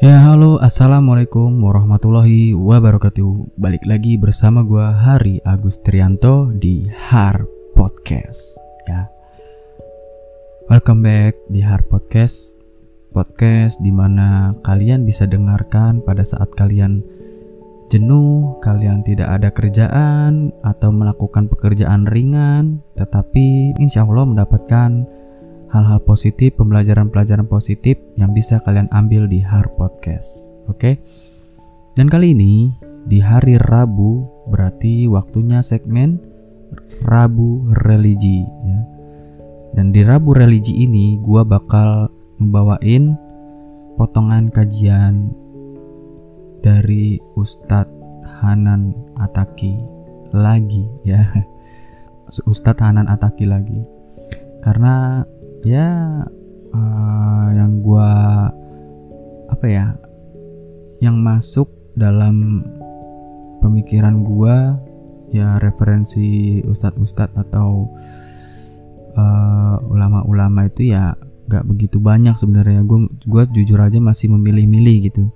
Ya halo. Assalamualaikum warahmatullahi wabarakatuh. Balik lagi bersama gua Hari Agus Trianto di Har Podcast. Ya. Welcome back di Har Podcast. Podcast di mana kalian bisa dengarkan pada saat kalian jenuh Kalian tidak ada kerjaan atau melakukan pekerjaan ringan Tetapi insya Allah mendapatkan hal-hal positif, pembelajaran-pelajaran positif yang bisa kalian ambil di Har Podcast. Oke. Dan kali ini di hari Rabu berarti waktunya segmen Rabu Religi ya. Dan di Rabu Religi ini gua bakal ngebawain potongan kajian dari Ustadz Hanan Ataki lagi ya. Ustadz Hanan Ataki lagi. Karena ya uh, yang gua apa ya yang masuk dalam pemikiran gua ya referensi ustadz-ustadz atau uh, ulama-ulama itu ya gak begitu banyak sebenarnya. Gue gua jujur aja masih memilih-milih gitu.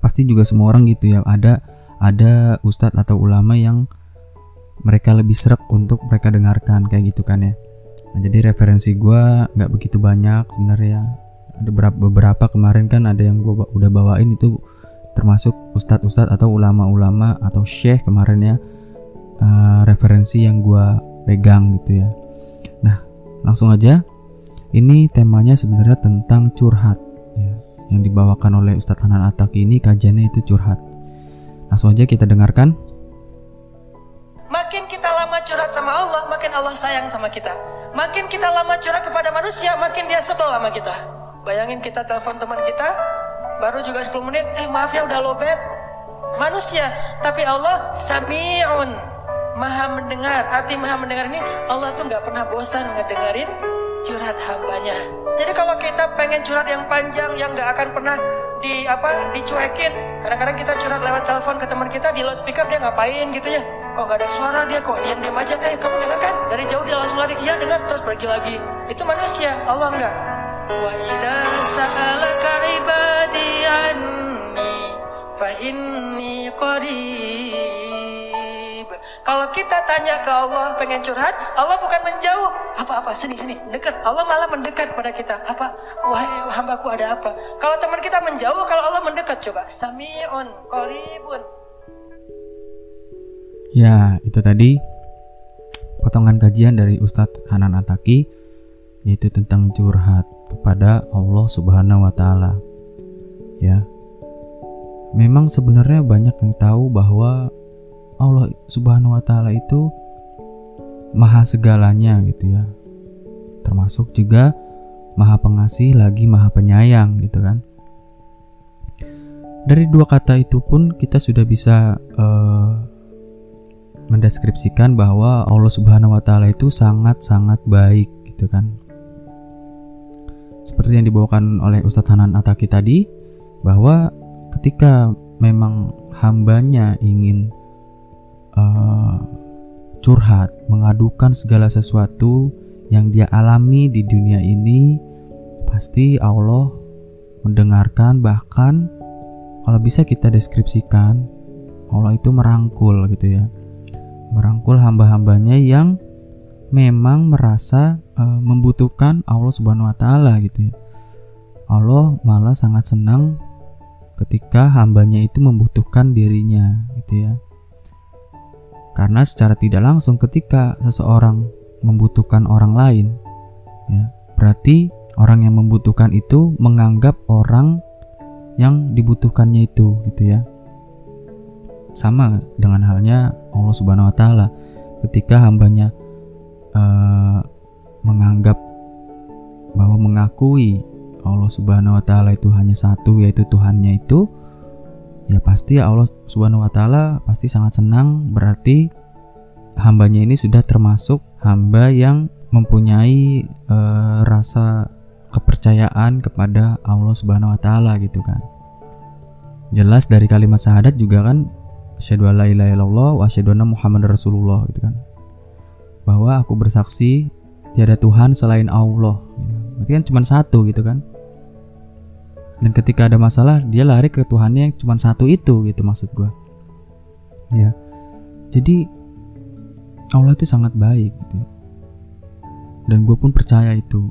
Pasti juga semua orang gitu ya. Ada ada ustadz atau ulama yang mereka lebih serak untuk mereka dengarkan kayak gitu kan ya Nah, jadi referensi gue nggak begitu banyak sebenarnya. Ada beberapa, kemarin kan ada yang gue udah bawain itu termasuk ustadz-ustadz atau ulama-ulama atau syekh kemarin ya uh, referensi yang gue pegang gitu ya. Nah langsung aja ini temanya sebenarnya tentang curhat ya, yang dibawakan oleh Ustadz Hanan Ataki ini kajiannya itu curhat. Langsung aja kita dengarkan. Makin curhat sama Allah, makin Allah sayang sama kita. Makin kita lama curhat kepada manusia, makin dia sebel sama kita. Bayangin kita telepon teman kita, baru juga 10 menit, eh maaf ya udah lobet. Manusia, tapi Allah sami'un, maha mendengar. Arti maha mendengar ini, Allah tuh nggak pernah bosan ngedengerin curhat hambanya. Jadi kalau kita pengen curhat yang panjang, yang nggak akan pernah di apa dicuekin. Kadang-kadang kita curhat lewat telepon ke teman kita di loudspeaker dia ngapain gitu ya? Kok gak ada suara dia kok diam diam aja kayak kamu dengar kan? Dari jauh dia langsung lari. Iya dengar. Terus pergi lagi. Itu manusia. Allah enggak wa idza sa'alaka ibadi anni fa inni qarib kalau kita tanya ke Allah pengen curhat Allah bukan menjauh. Apa-apa sini sini. Dekat. Allah malah mendekat kepada kita. Apa? Wahai hambaku ada apa? Kalau teman kita menjauh kalau Allah mendekat coba. Samiun qaribun. Ya, itu tadi potongan kajian dari Ustadz Hanan Ataki yaitu tentang curhat kepada Allah Subhanahu wa taala. Ya. Memang sebenarnya banyak yang tahu bahwa Allah Subhanahu wa taala itu maha segalanya gitu ya. Termasuk juga maha pengasih lagi maha penyayang gitu kan. Dari dua kata itu pun kita sudah bisa uh, mendeskripsikan bahwa Allah Subhanahu wa taala itu sangat-sangat baik gitu kan. Seperti yang dibawakan oleh Ustadz Hanan Ataki tadi bahwa ketika memang hambanya ingin uh, curhat, mengadukan segala sesuatu yang dia alami di dunia ini, pasti Allah mendengarkan bahkan kalau bisa kita deskripsikan Allah itu merangkul gitu ya merangkul hamba-hambanya yang memang merasa uh, membutuhkan Allah Subhanahu wa taala gitu ya. Allah malah sangat senang ketika hambanya itu membutuhkan dirinya gitu ya. Karena secara tidak langsung ketika seseorang membutuhkan orang lain ya, berarti orang yang membutuhkan itu menganggap orang yang dibutuhkannya itu gitu ya. Sama dengan halnya Allah Subhanahu wa taala ketika hambanya uh, menganggap bahwa mengakui Allah Subhanahu wa taala itu hanya satu yaitu Tuhannya itu ya pasti Allah Subhanahu wa taala pasti sangat senang. Berarti hambanya ini sudah termasuk hamba yang mempunyai uh, rasa kepercayaan kepada Allah Subhanahu wa taala gitu kan. Jelas dari kalimat syahadat juga kan asyhadu alla ilaha illallah wa asyhadu anna muhammad rasulullah gitu kan. Bahwa aku bersaksi tiada Tuhan selain Allah. Berarti kan cuma satu gitu kan dan ketika ada masalah dia lari ke Tuhannya yang cuma satu itu gitu maksud gue ya. Jadi Allah itu sangat baik gitu. Dan gue pun percaya itu.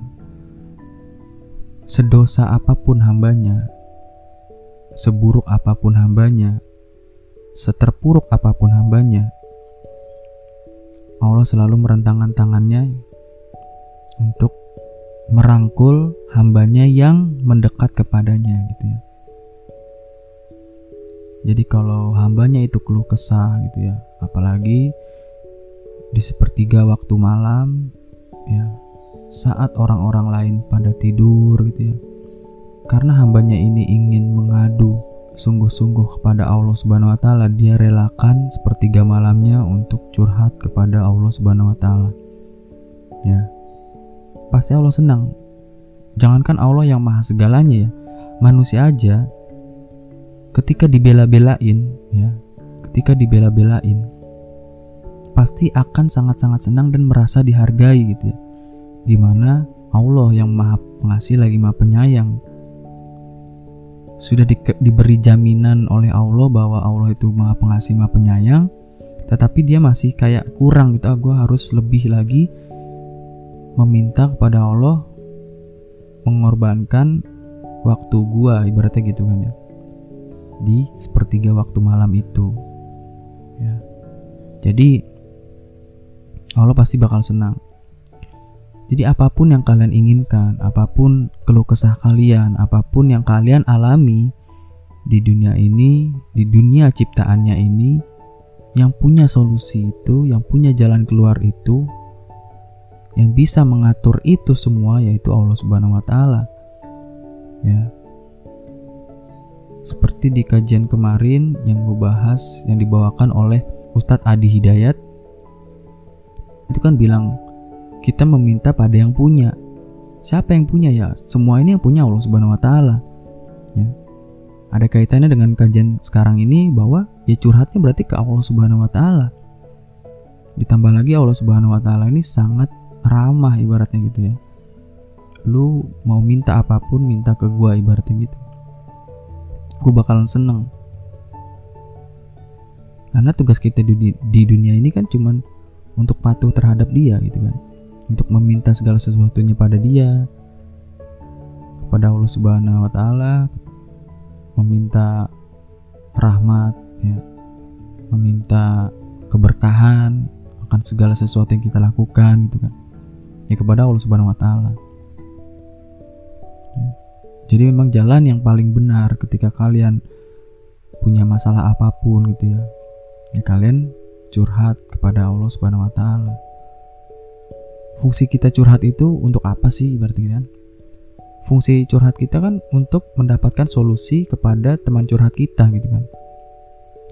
Sedosa apa pun hambanya seburuk apa pun hambanya seterpuruk apa pun hambanya Allah selalu merentangkan tangannya untuk merangkul hambanya yang mendekat kepadanya gitu ya. Jadi kalau hambanya itu keluh kesah gitu ya, apalagi di sepertiga waktu malam ya, saat orang-orang lain pada tidur gitu ya. Karena hambanya ini ingin mengadu sungguh-sungguh kepada Allah Subhanahu wa taala, dia relakan sepertiga malamnya untuk curhat kepada Allah Subhanahu wa taala. Ya pasti Allah senang. Jangankan Allah yang maha segalanya ya, manusia aja ketika dibela-belain ya, ketika dibela-belain pasti akan sangat-sangat senang dan merasa dihargai gitu ya. Gimana Allah yang maha pengasih lagi maha penyayang sudah di, diberi jaminan oleh Allah bahwa Allah itu maha pengasih maha penyayang tetapi dia masih kayak kurang gitu ah, gue harus lebih lagi meminta kepada Allah mengorbankan waktu gua ibaratnya gitu kan ya. Di sepertiga waktu malam itu. Ya. Jadi Allah pasti bakal senang. Jadi apa pun yang kalian inginkan apa pun keluh kesah kalian apa pun yang kalian alami di dunia ini di dunia ciptaannya ini yang punya solusi itu yang punya jalan keluar itu yang bisa mengatur itu semua yaitu Allah Subhanahu wa taala. Ya. Seperti di kajian kemarin yang gue bahas yang dibawakan oleh Ustadz Adi Hidayat itu kan bilang kita meminta pada yang punya. Siapa yang punya ya? Semua ini yang punya Allah Subhanahu wa taala. Ya. Ada kaitannya dengan kajian sekarang ini bahwa ya curhatnya berarti ke Allah Subhanahu wa taala. Ditambah lagi Allah Subhanahu wa taala ini sangat ramah ibaratnya gitu ya. Lu mau minta apa pun minta ke gua ibaratnya gitu. Gue bakalan seneng. Karena tugas kita di, di dunia ini kan cuman untuk patuh terhadap dia gitu kan. Untuk meminta segala sesuatunya pada dia. Kepada Allah Subhanahu wa taala. Meminta rahmat ya. Meminta keberkahan akan segala sesuatu yang kita lakukan gitu kan ya kepada Allah Subhanahu wa taala. Ya. Jadi memang jalan yang paling benar ketika kalian punya masalah apa pun gitu ya. Ya kalian curhat kepada Allah Subhanahu wa taala. Fungsi kita curhat itu untuk apa sih berarti kan? Fungsi curhat kita kan untuk mendapatkan solusi kepada teman curhat kita gitu kan.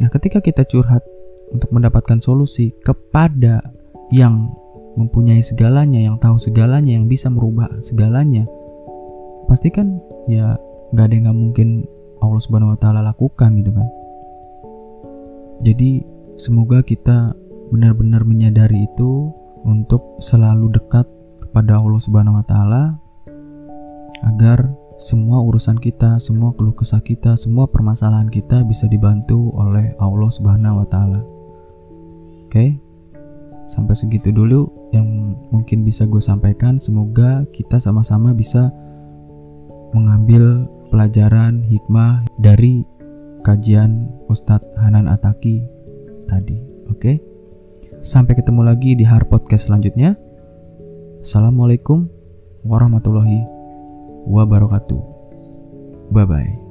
Nah, ketika kita curhat untuk mendapatkan solusi kepada yang mempunyai segalanya, yang tahu segalanya, yang bisa merubah segalanya, pasti kan ya nggak ada yang nggak mungkin Allah Subhanahu Wa Taala lakukan gitu kan. Jadi semoga kita benar-benar menyadari itu untuk selalu dekat kepada Allah Subhanahu Wa Taala agar semua urusan kita, semua keluh kesah kita, semua permasalahan kita bisa dibantu oleh Allah Subhanahu wa taala. Oke. Sampai segitu dulu yang mungkin bisa gue sampaikan. Semoga kita sama-sama bisa mengambil pelajaran hikmah dari kajian Ustadz Hanan Ataki tadi. Oke, sampai ketemu lagi di Har Podcast selanjutnya. Assalamualaikum warahmatullahi wabarakatuh. Bye bye.